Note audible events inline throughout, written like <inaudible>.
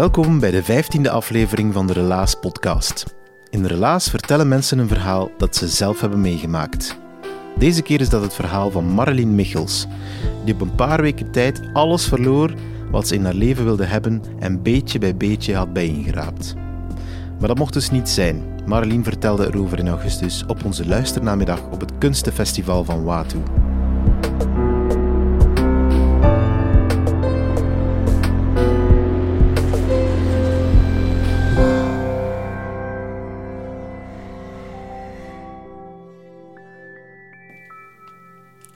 Welkom bij de vijftiende aflevering van de Relaas podcast. In de Relaas vertellen mensen een verhaal dat ze zelf hebben meegemaakt. Deze keer is dat het verhaal van Marleen Michels, die op een paar weken tijd alles verloor wat ze in haar leven wilde hebben en beetje bij beetje had bijeengeraapt. Maar dat mocht dus niet zijn. Marleen vertelde erover in augustus op onze luisternamiddag op het Kunstenfestival van Watu.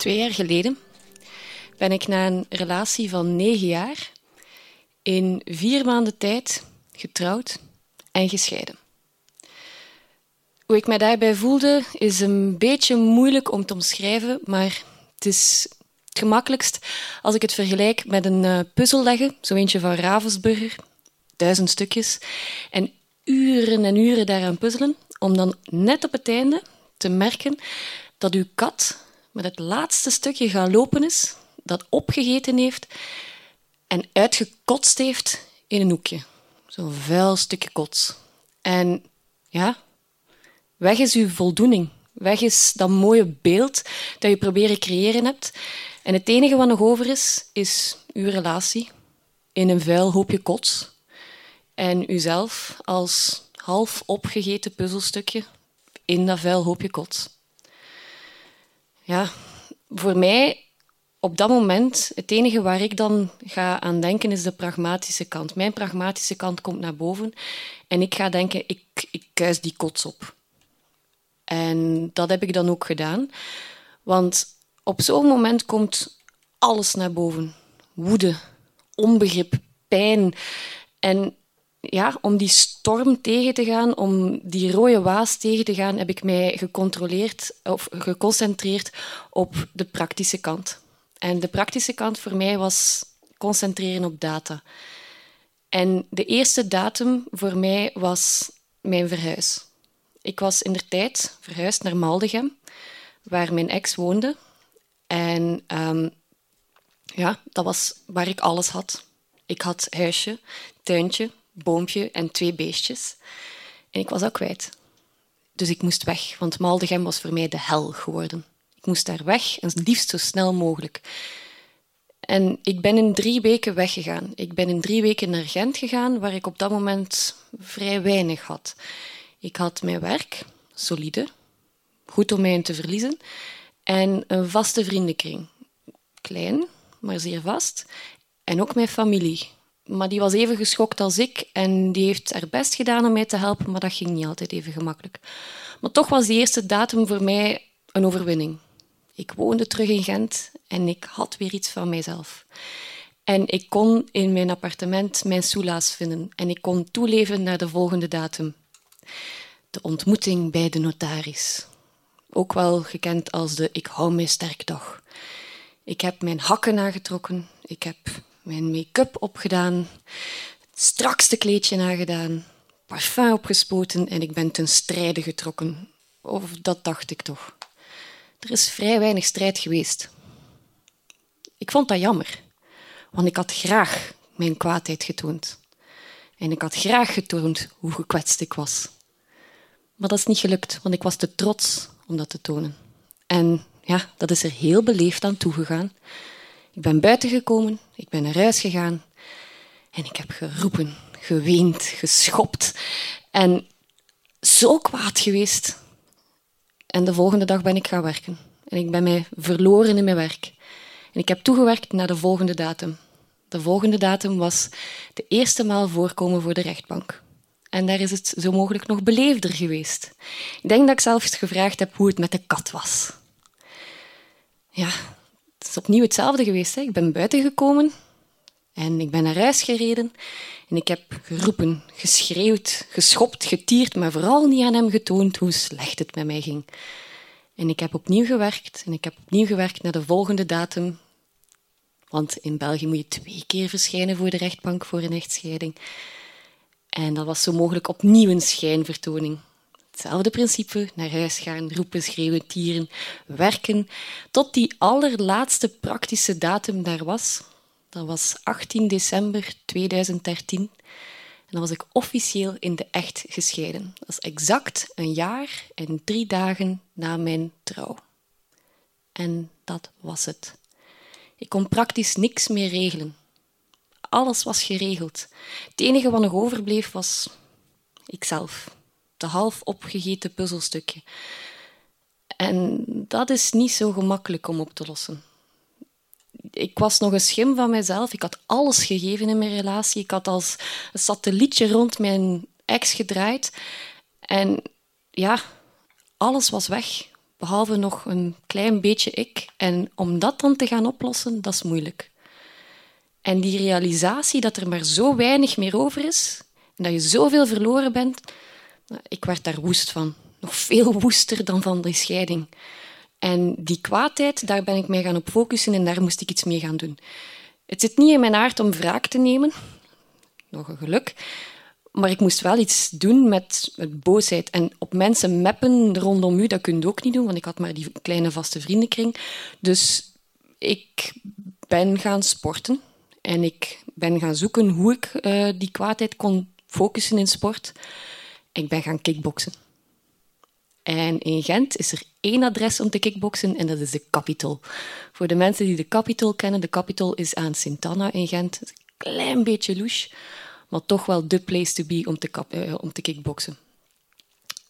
Twee jaar geleden ben ik na een relatie van negen jaar in vier maanden tijd getrouwd en gescheiden. Hoe ik mij daarbij voelde is een beetje moeilijk om te omschrijven, maar het is het gemakkelijkst als ik het vergelijk met een uh, puzzel leggen, zo eentje van Ravensburger, duizend stukjes, en uren en uren daaraan puzzelen, om dan net op het einde te merken dat uw kat met het laatste stukje gaan lopen is, dat opgegeten heeft en uitgekotst heeft in een hoekje. Zo'n vuil stukje kots. En ja, weg is uw voldoening. Weg is dat mooie beeld dat je proberen creëren hebt. En het enige wat nog over is, is uw relatie in een vuil hoopje kots. En uzelf als half opgegeten puzzelstukje in dat vuil hoopje kots ja, voor mij op dat moment, het enige waar ik dan ga aan denken is de pragmatische kant. Mijn pragmatische kant komt naar boven en ik ga denken, ik, ik kuis die kots op. En dat heb ik dan ook gedaan. Want op zo'n moment komt alles naar boven. Woede, onbegrip, pijn. En ja, om die storm tegen te gaan, om die rode waas tegen te gaan, heb ik mij gecontroleerd of geconcentreerd op de praktische kant. En de praktische kant voor mij was concentreren op data. En de eerste datum voor mij was mijn verhuis. Ik was in der tijd verhuisd naar Maldegem, waar mijn ex woonde. En um, ja, dat was waar ik alles had. Ik had huisje, tuintje, boompje en twee beestjes. En ik was dat kwijt. Dus ik moest weg, want Maldegem was voor mij de hel geworden. Ik moest daar weg en liefst zo snel mogelijk. En ik ben in drie weken weggegaan. Ik ben in drie weken naar Gent gegaan, waar ik op dat moment vrij weinig had. Ik had mijn werk, solide, goed om mij te verliezen, en een vaste vriendenkring. Klein, maar zeer vast. En ook mijn familie, maar die was even geschokt als ik en die heeft haar best gedaan om mij te helpen, maar dat ging niet altijd even gemakkelijk. Maar toch was die eerste datum voor mij een overwinning. Ik woonde terug in Gent en ik had weer iets van mijzelf. En ik kon in mijn appartement mijn soelaas vinden en ik kon toeleven naar de volgende datum. De ontmoeting bij de notaris. Ook wel gekend als de ik hou mij sterk dag. Ik heb mijn hakken aangetrokken, ik heb mijn make-up opgedaan, het strakste kleedje aangedaan, parfum opgespoten en ik ben ten strijde getrokken. Of dat dacht ik toch. Er is vrij weinig strijd geweest. Ik vond dat jammer, want ik had graag mijn kwaadheid getoond. En ik had graag getoond hoe gekwetst ik was. Maar dat is niet gelukt, want ik was te trots om dat te tonen. En ja, dat is er heel beleefd aan toegegaan. Ik ben buiten gekomen, ik ben naar huis gegaan en ik heb geroepen, geweend, geschopt. En zo kwaad geweest. En de volgende dag ben ik gaan werken. En ik ben mij verloren in mijn werk. En ik heb toegewerkt naar de volgende datum. De volgende datum was de eerste maal voorkomen voor de rechtbank. En daar is het zo mogelijk nog beleefder geweest. Ik denk dat ik zelfs gevraagd heb hoe het met de kat was. Ja, het is opnieuw hetzelfde geweest. Hè. Ik ben buiten gekomen en ik ben naar huis gereden. En ik heb geroepen, geschreeuwd, geschopt, getierd, maar vooral niet aan hem getoond hoe slecht het met mij ging. En ik heb opnieuw gewerkt en ik heb opnieuw gewerkt naar de volgende datum. Want in België moet je twee keer verschijnen voor de rechtbank voor een echtscheiding. En dat was zo mogelijk opnieuw een schijnvertoning. Hetzelfde principe, naar huis gaan, roepen, schreeuwen, tieren, werken, tot die allerlaatste praktische datum daar was. Dat was 18 december 2013. En dan was ik officieel in de echt gescheiden. Dat is exact een jaar en drie dagen na mijn trouw. En dat was het. Ik kon praktisch niks meer regelen. Alles was geregeld. Het enige wat nog overbleef was ikzelf. De half opgegeten puzzelstukje. En dat is niet zo gemakkelijk om op te lossen. Ik was nog een schim van mezelf. Ik had alles gegeven in mijn relatie. Ik had als een satellietje rond mijn ex gedraaid. En ja, alles was weg, behalve nog een klein beetje ik. En om dat dan te gaan oplossen, dat is moeilijk. En die realisatie dat er maar zo weinig meer over is en dat je zoveel verloren bent, ik werd daar woest van. Nog veel woester dan van die scheiding. En die kwaadheid, daar ben ik mij gaan op focussen en daar moest ik iets mee gaan doen. Het zit niet in mijn aard om wraak te nemen, nog een geluk, maar ik moest wel iets doen met, boosheid. En op mensen meppen rondom u, dat kun je ook niet doen, want ik had maar die kleine vaste vriendenkring. Dus ik ben gaan sporten. En ik ben gaan zoeken hoe ik uh, die kwaadheid kon focussen in sport. Ik ben gaan kickboksen. En in Gent is er één adres om te kickboksen en dat is de Capitol. Voor de mensen die de Capitol kennen, de Capitol is aan Sint-Anna in Gent. Een klein beetje louche, maar toch wel de place to be om te, uh, om te kickboksen.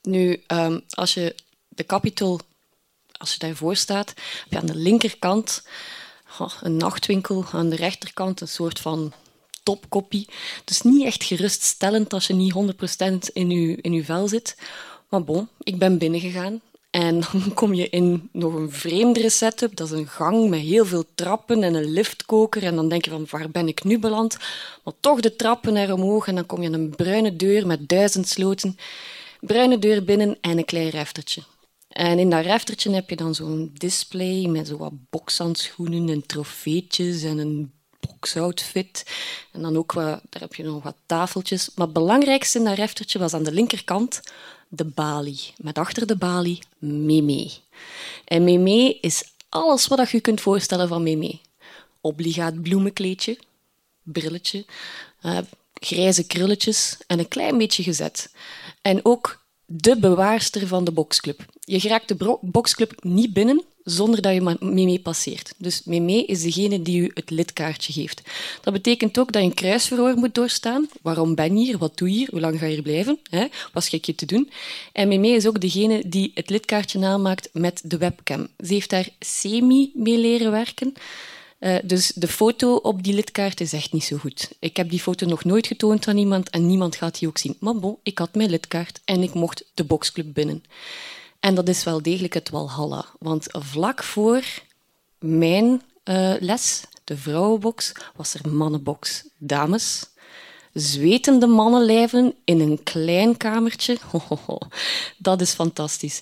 Nu, um, als je de Capitol, als je daarvoor staat, heb je aan de linkerkant een nachtwinkel aan de rechterkant, een soort van topkopie. Dus niet echt geruststellend als je niet 100% in je, in uw vel zit. Maar bon, ik ben binnengegaan. En <laughs> dan kom je in nog een vreemdere setup. Dat is een gang met heel veel trappen en een liftkoker. En dan denk je van, waar ben ik nu beland? Maar toch de trappen naar omhoog. En dan kom je aan een bruine deur met duizend sloten. Bruine deur binnen en een klein reftertje. En in dat reftertje heb je dan zo'n display met zo wat bokshandschoenen en trofeetjes en een boksoutfit. En dan ook wat, daar heb je nog wat tafeltjes. Maar het belangrijkste in dat reftertje was aan de linkerkant de balie. Met achter de balie Meme. En Meme is alles wat je kunt voorstellen van Meme. Obligaat bloemenkleedje, brilletje, uh, grijze krulletjes en een klein beetje gezet. En ook de bewaarster van de boxclub. Je geraakt de boxclub niet binnen zonder dat je Meme passeert. Dus Meme is degene die u het lidkaartje geeft. Dat betekent ook dat je een kruisverhoor moet doorstaan. Waarom ben je hier? Wat doe je hier? Hoe lang ga je hier blijven? Hè? Wat schik je te doen? En Meme is ook degene die het lidkaartje namaakt met de webcam. Ze heeft daar semi mee leren werken. Uh, dus de foto op die lidkaart is echt niet zo goed. Ik heb die foto nog nooit getoond aan iemand en niemand gaat die ook zien. Maar bon, ik had mijn lidkaart en ik mocht de boxclub binnen. En dat is wel degelijk het Walhalla. Want vlak voor mijn uh, les, de vrouwenbox, was er mannenbox. Dames, zwetende mannenlijven in een klein kamertje. <laughs> dat is fantastisch.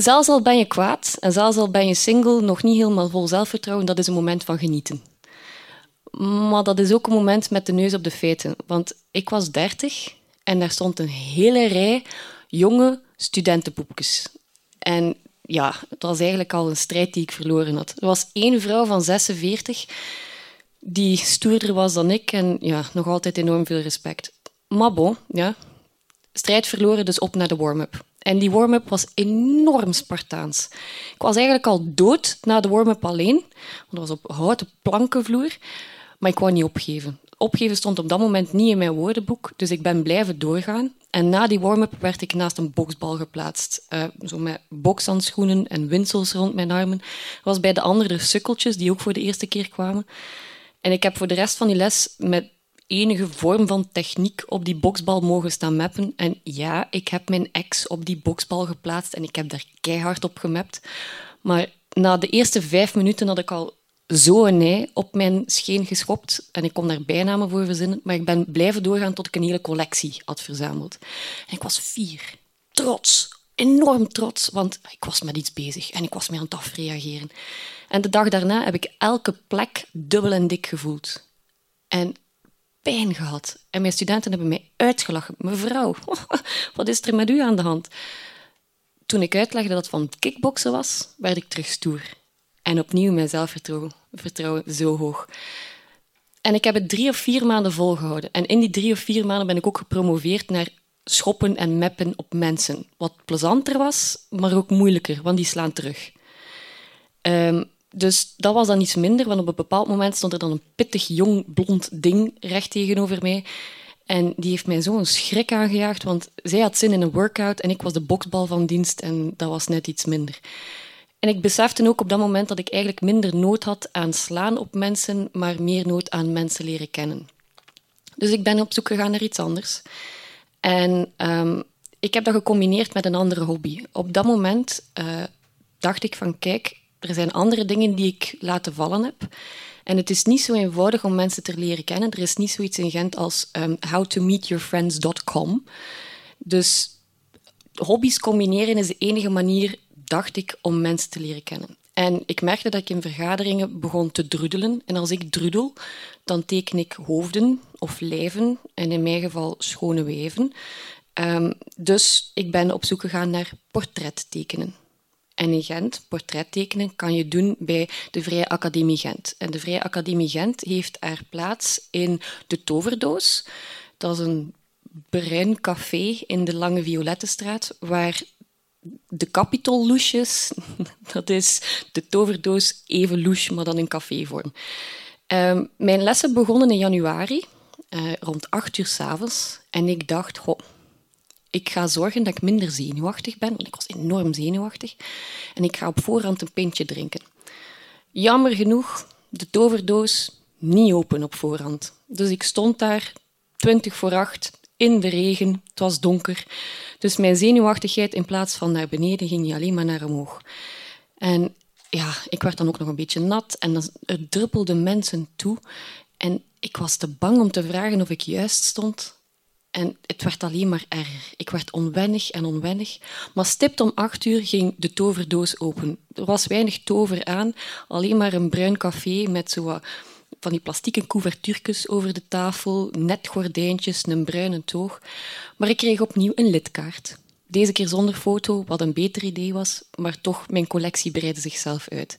Zelfs al ben je kwaad en zelfs al ben je single, nog niet helemaal vol zelfvertrouwen, dat is een moment van genieten. Maar dat is ook een moment met de neus op de feiten. Want ik was dertig en daar stond een hele rij jonge studentenpoepjes. En ja, het was eigenlijk al een strijd die ik verloren had. Er was één vrouw van 46 die stoerder was dan ik en ja, nog altijd enorm veel respect. Maar ja, strijd verloren, dus op naar de warm-up. En die warm-up was enorm Spartaans. Ik was eigenlijk al dood na de warm-up alleen, want dat was op houten plankenvloer, maar ik wou niet opgeven. opgeven stond op dat moment niet in mijn woordenboek, dus ik ben blijven doorgaan. En na die warm-up werd ik naast een boksbal geplaatst. Uh, zo met bokshandschoenen en winsels rond mijn armen. Was bij de andere sukkeltjes die ook voor de eerste keer kwamen. En ik heb voor de rest van die les met enige vorm van techniek op die boksbal mogen staan mappen. En ja, ik heb mijn ex op die boksbal geplaatst en ik heb daar keihard op gemapt. Maar na de eerste vijf minuten had ik al zo een ei op mijn scheen geschopt. En ik kon daar bijnamen voor verzinnen. Maar ik ben blijven doorgaan tot ik een hele collectie had verzameld. En ik was vier. Trots. Enorm trots. Want ik was met iets bezig. En ik was mee aan het afreageren. En de dag daarna heb ik elke plek dubbel en dik gevoeld. En pijn gehad. En mijn studenten hebben mij uitgelachen. Mevrouw, <laughs> wat is er met u aan de hand? Toen ik uitlegde dat het van kickboksen was, werd ik terug stoer. En opnieuw mijn zelfvertrouwen vertrouwen zo hoog. En ik heb het drie of vier maanden volgehouden. En in die drie of vier maanden ben ik ook gepromoveerd naar schoppen en meppen op mensen. Wat plezanter was, maar ook moeilijker, want die slaan terug. Um, dus dat was dan iets minder, want op een bepaald moment stond er dan een pittig jong blond ding recht tegenover mij. En die heeft mij zo'n schrik aangejaagd, want zij had zin in een workout en ik was de boksbal van dienst en dat was net iets minder. En ik besefte ook op dat moment dat ik eigenlijk minder nood had aan slaan op mensen, maar meer nood aan mensen leren kennen. Dus ik ben op zoek gegaan naar iets anders. En um, ik heb dat gecombineerd met een andere hobby. Op dat moment uh, dacht ik van, kijk, er zijn andere dingen die ik laten vallen heb. En het is niet zo eenvoudig om mensen te leren kennen. Er is niet zoiets in Gent als um, howtomeetyourfriends.com. Dus hobby's combineren is de enige manier, dacht ik, om mensen te leren kennen. En ik merkte dat ik in vergaderingen begon te drudelen. En als ik drudel, dan teken ik hoofden of lijven, en in mijn geval schone weven. Um, dus ik ben op zoek gegaan naar portrettekenen. En in Gent, portrettekenen, kan je doen bij de Vrije Academie Gent. En de Vrije Academie Gent heeft haar plaats in de Toverdoos. Dat is een bruin café in de Lange Violettenstraat, waar de Capitol loesjes, <laughs> dat is de toverdoos even louche, maar dan in cafévorm. Uh, mijn lessen begonnen in januari, uh, rond acht uur s'avonds. En ik dacht, goh, ik ga zorgen dat ik minder zenuwachtig ben, want ik was enorm zenuwachtig. En ik ga op voorhand een pintje drinken. Jammer genoeg, de toverdoos niet open op voorhand. Dus ik stond daar, twintig voor acht, in de regen. Het was donker. Dus mijn zenuwachtigheid, in plaats van naar beneden, ging niet alleen maar naar omhoog. En ja, ik werd dan ook nog een beetje nat en het druppelde mensen toe. En ik was te bang om te vragen of ik juist stond. En het werd alleen maar erger. Ik werd onwennig en onwennig. Maar stipt om acht uur ging de toverdoos open. Er was weinig tover aan, alleen maar een bruin café met zo van die plastieke couvertuurtjes over de tafel, net gordijntjes, een bruine toog. Maar ik kreeg opnieuw een lidkaart. Deze keer zonder foto, wat een beter idee was, maar toch, mijn collectie breidde zichzelf uit.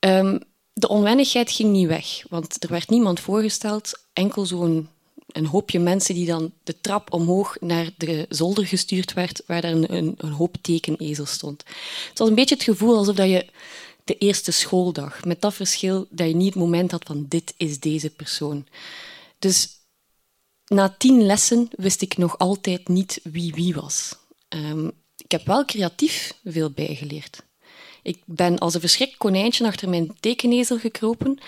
Um, de onwennigheid ging niet weg, want er werd niemand voorgesteld, enkel zo'n een hoopje mensen die dan de trap omhoog naar de zolder gestuurd werd, waar daar een, een, een hoop tekenezels stond. Het was een beetje het gevoel alsof dat je de eerste schooldag, met dat verschil dat je niet het moment had van dit is deze persoon. Dus na tien lessen wist ik nog altijd niet wie wie was. Um, ik heb wel creatief veel bijgeleerd. Ik ben als een verschrikt konijntje achter mijn tekenezel gekropen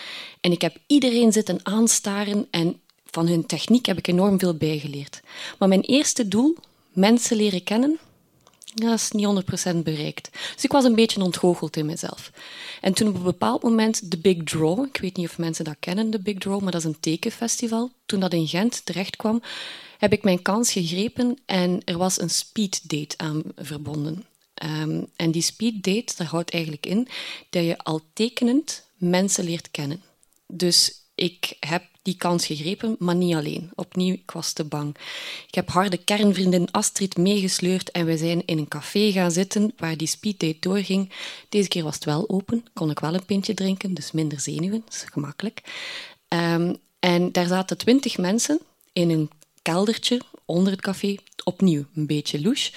en ik heb iedereen zitten aanstaren en van hun techniek heb ik enorm veel bijgeleerd. Maar mijn eerste doel, mensen leren kennen, dat is niet 100% bereikt. Dus ik was een beetje ontgoocheld in mezelf. En toen op een bepaald moment de Big Draw, ik weet niet of mensen dat kennen, de Big Draw, maar dat is een tekenfestival. Toen dat in Gent terecht kwam, heb ik mijn kans gegrepen en er was een speed date aan verbonden. Um, en die speed date, dat houdt eigenlijk in dat je al tekenend mensen leert kennen. Dus ik heb die kans gegrepen, maar niet alleen. Opnieuw, ik was te bang. Ik heb harde kernvriendin Astrid meegesleurd en we zijn in een café gaan zitten waar die speeddate doorging. Deze keer was het wel open, kon ik wel een pintje drinken, dus minder zenuwen, dat is gemakkelijk. Um, en daar zaten twintig mensen in een keldertje onder het café, opnieuw een beetje louche.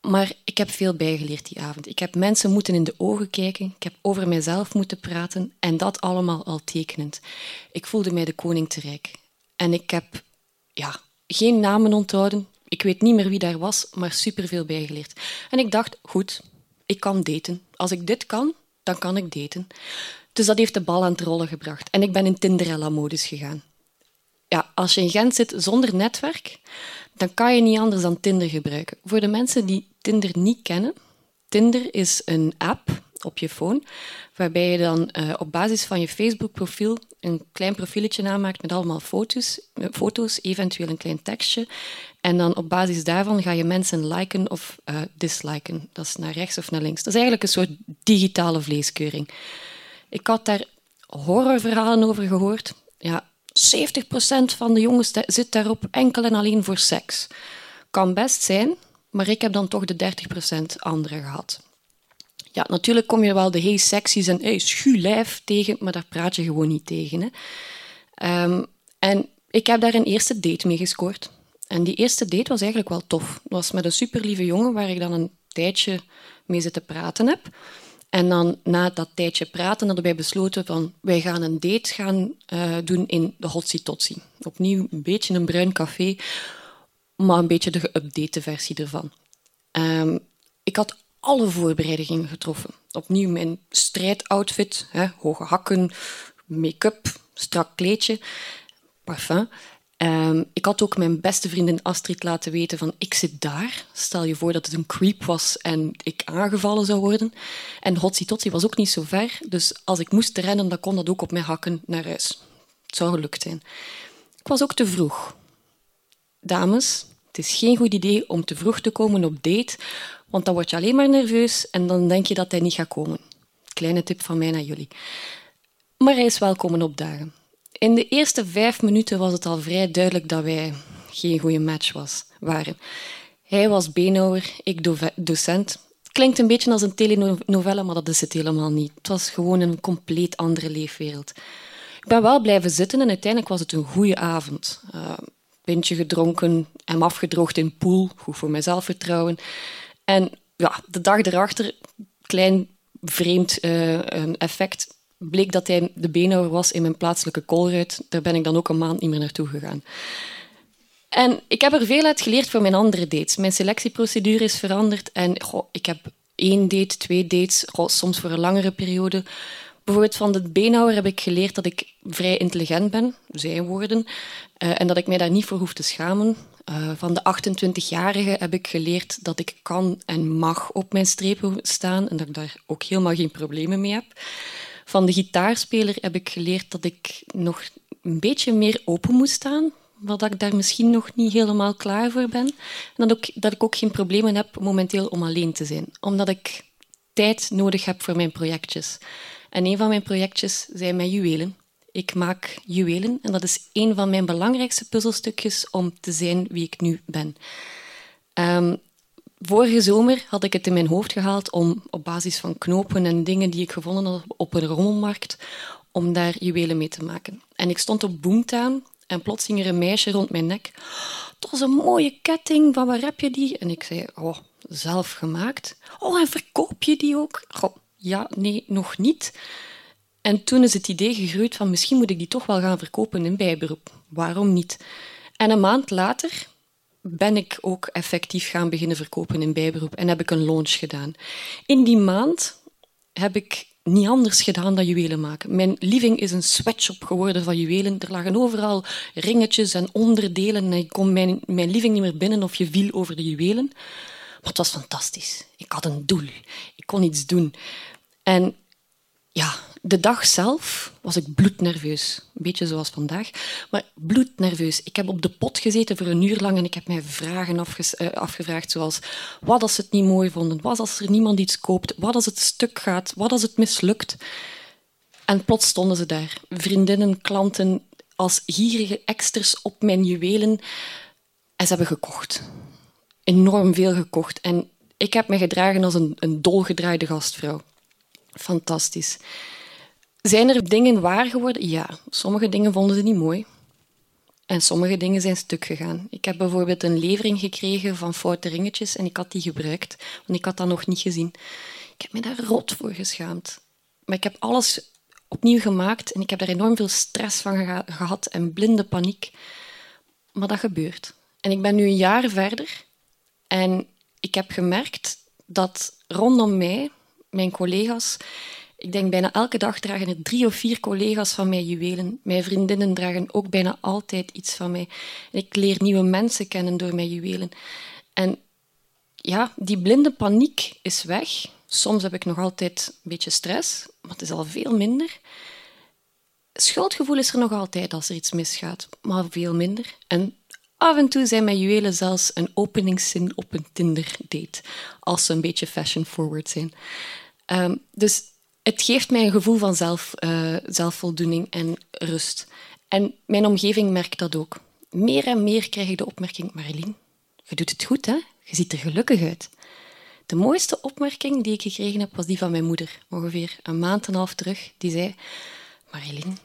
Maar ik heb veel bijgeleerd die avond. Ik heb mensen moeten in de ogen kijken. Ik heb over mijzelf moeten praten. En dat allemaal al tekenend. Ik voelde mij de koning te rijk. En ik heb ja, geen namen onthouden. Ik weet niet meer wie daar was, maar superveel bijgeleerd. En ik dacht, goed, ik kan daten. Als ik dit kan, dan kan ik daten. Dus dat heeft de bal aan het rollen gebracht. En ik ben in Tinderella-modus gegaan. Ja, als je in Gent zit zonder netwerk, dan kan je niet anders dan Tinder gebruiken. Voor de mensen die Tinder niet kennen, Tinder is een app op je phone, waarbij je dan uh, op basis van je Facebook-profiel een klein profieletje aanmaakt met allemaal foto's, eh, foto's, eventueel een klein tekstje. En dan op basis daarvan ga je mensen liken of uh, disliken. Dat is naar rechts of naar links. Dat is eigenlijk een soort digitale vleeskeuring. Ik had daar horrorverhalen over gehoord. Ja, 70% van de jongens zit daarop enkel en alleen voor seks. Kan best zijn, maar ik heb dan toch de 30% anderen gehad. Ja, natuurlijk kom je wel de hey seksies en hey schulijf tegen, maar daar praat je gewoon niet tegen. Hè. Um, en ik heb daar een eerste date mee gescoord. En die eerste date was eigenlijk wel tof. Het was met een superlieve jongen waar ik dan een tijdje mee zitten praten heb. En dan na dat tijdje praten hadden wij besloten van wij gaan een date gaan uh, doen in de Hotsi Totsi. Opnieuw een beetje een bruin café, maar een beetje de geüpdate versie ervan. Um, ik had alle voorbereidingen getroffen. Opnieuw mijn strijdoutfit, hè, hoge hakken, make-up, strak kleedje, parfum. Um, ik had ook mijn beste vriendin Astrid laten weten van ik zit daar. Stel je voor dat het een creep was en ik aangevallen zou worden. En Hotsi Totsi was ook niet zo ver, dus als ik moest rennen, dan kon dat ook op mijn hakken naar huis. Het zou gelukt zijn. Ik was ook te vroeg. Dames, het is geen goed idee om te vroeg te komen op date, want dan word je alleen maar nerveus en dan denk je dat hij niet gaat komen. Kleine tip van mij naar jullie. Maar hij is wel komen opdagen. In de eerste vijf minuten was het al vrij duidelijk dat wij geen goede match was, waren. Hij was beenhouwer, ik docent. Klinkt een beetje als een telenovelle, maar dat is het helemaal niet. Het was gewoon een compleet andere leefwereld. Ik ben wel blijven zitten en uiteindelijk was het een goede avond. Uh, pintje gedronken, hem afgedroogd in pool, goed voor mijn zelfvertrouwen. En ja, de dag erachter, klein vreemd uh, effect, bleek dat hij de beenhouwer was in mijn plaatselijke koolruit. Daar ben ik dan ook een maand niet meer naartoe gegaan. En ik heb er veel uit geleerd voor mijn andere dates. Mijn selectieprocedure is veranderd en ik heb één date, twee dates, soms voor een langere periode. Bijvoorbeeld van de beenhouwer heb ik geleerd dat ik vrij intelligent ben, zijn woorden, uh, en dat ik mij daar niet voor hoef te schamen. Uh, van de 28-jarige heb ik geleerd dat ik kan en mag op mijn strepen staan en dat ik daar ook helemaal geen problemen mee heb. Van de gitaarspeler heb ik geleerd dat ik nog een beetje meer open moet staan, dat ik daar misschien nog niet helemaal klaar voor ben. En dat, ook, dat ik ook geen problemen heb momenteel om alleen te zijn, omdat ik tijd nodig heb voor mijn projectjes. En een van mijn projectjes zijn mijn juwelen. Ik maak juwelen en dat is een van mijn belangrijkste puzzelstukjes om te zijn wie ik nu ben. Um, Vorige zomer had ik het in mijn hoofd gehaald om op basis van knopen en dingen die ik gevonden had op een rommelmarkt, om daar juwelen mee te maken. En ik stond op Boomtown en plots er een meisje rond mijn nek. Dat was een mooie ketting, van waar heb je die? En ik zei, oh, zelf gemaakt. Oh, en verkoop je die ook? Goh, ja, nee, nog niet. En toen is het idee gegroeid van misschien moet ik die toch wel gaan verkopen in bijberoep. Waarom niet? En een maand later ben ik ook effectief gaan beginnen verkopen in bijberoep en heb ik een launch gedaan. In die maand heb ik niet anders gedaan dan juwelen maken. Mijn living is een sweatshop geworden van juwelen. Er lagen overal ringetjes en onderdelen en ik kon mijn, mijn living niet meer binnen of je viel over de juwelen. Maar het was fantastisch. Ik had een doel. Ik kon iets doen. En ja, de dag zelf was ik bloednerveus. Een beetje zoals vandaag, maar bloednerveus. Ik heb op de pot gezeten voor een uur lang en ik heb mij vragen eh, afgevraagd zoals wat als ze het niet mooi vonden, wat als er niemand iets koopt, wat als het stuk gaat, wat als het mislukt. En plots stonden ze daar, vriendinnen, klanten, als gierige eksters op mijn juwelen. En ze hebben gekocht. Enorm veel gekocht. En ik heb me gedragen als een, een dolgedraaide gastvrouw. Fantastisch. Zijn er dingen waar geworden? Ja, sommige dingen vonden ze niet mooi. En sommige dingen zijn stuk gegaan. Ik heb bijvoorbeeld een levering gekregen van foute ringetjes en ik had die gebruikt, want ik had dat nog niet gezien. Ik heb me daar rot voor geschaamd. Maar ik heb alles opnieuw gemaakt en ik heb daar enorm veel stress van gehad en blinde paniek. Maar dat gebeurt. En ik ben nu een jaar verder en ik heb gemerkt dat rondom mij, mijn collega's, ik denk bijna elke dag dragen er drie of vier collega's van mij juwelen. Mijn vriendinnen dragen ook bijna altijd iets van mij. ik leer nieuwe mensen kennen door mijn juwelen. En ja, die blinde paniek is weg. Soms heb ik nog altijd een beetje stress, maar het is al veel minder. Schuldgevoel is er nog altijd als er iets misgaat, maar veel minder. En af en toe zijn mijn juwelen zelfs een openingszin op een Tinder-date, als ze een beetje fashion-forward zijn. Um, dus het geeft mij een gevoel van zelf, uh, zelfvoldoening en rust. En mijn omgeving merkt dat ook. Meer en meer krijg ik de opmerking: Marilyn, je doet het goed, hè? Je ziet er gelukkig uit. De mooiste opmerking die ik gekregen heb, was die van mijn moeder, ongeveer een maand en een half terug. Die zei: Marilyn,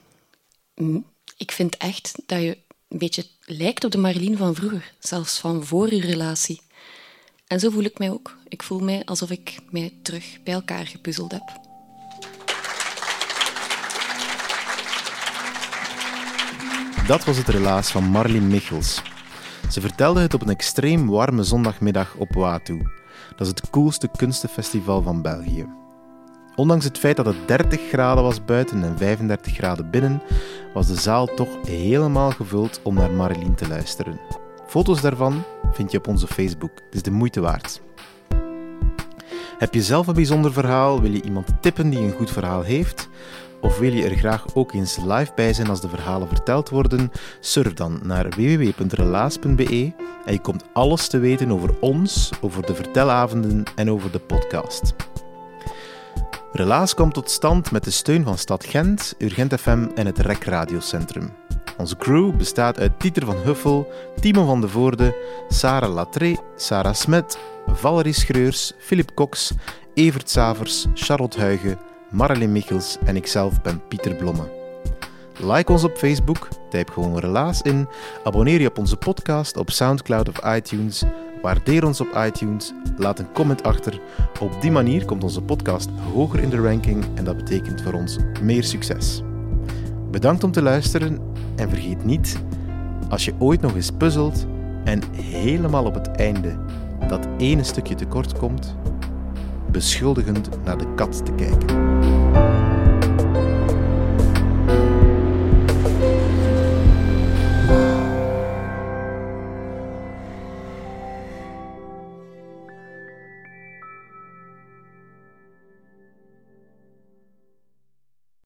ik vind echt dat je een beetje lijkt op de Marilyn van vroeger, zelfs van voor uw relatie. En zo voel ik mij ook. Ik voel mij alsof ik mij terug bij elkaar gepuzzeld heb. Dat was het relaas van Marlene Michels. Ze vertelde het op een extreem warme zondagmiddag op Watu. Dat is het coolste kunstenfestival van België. Ondanks het feit dat het 30 graden was buiten en 35 graden binnen, was de zaal toch helemaal gevuld om naar Marlene te luisteren. Foto's daarvan vind je op onze Facebook. Het is de moeite waard. Heb je zelf een bijzonder verhaal? Wil je iemand tippen die een goed verhaal heeft? Of wil je er graag ook eens live bij zijn als de verhalen verteld worden? Surf dan naar www.relaas.be en je komt alles te weten over ons, over de vertelavonden en over de podcast. Relaas komt tot stand met de steun van Stad Gent, Urgent FM en het REC Radiocentrum. Onze crew bestaat uit Dieter van Huffel, Timo van de Voorde, Sarah Latré, Sarah Smet, Valerie Schreurs, Philip Cox, Evert Savers, Charlotte Huigen, Marleen Michels en ikzelf ben Pieter Blomme. Like ons op Facebook, typ gewoon Relaas in, abonneer je op onze podcast op Soundcloud of iTunes, waardeer ons op iTunes, laat een comment achter. Op die manier komt onze podcast hoger in de ranking en dat betekent voor ons meer succes. Bedankt om te luisteren en vergeet niet, als je ooit nog eens puzzelt en helemaal op het einde dat ene stukje tekort komt, beschuldigend naar de kat te kijken.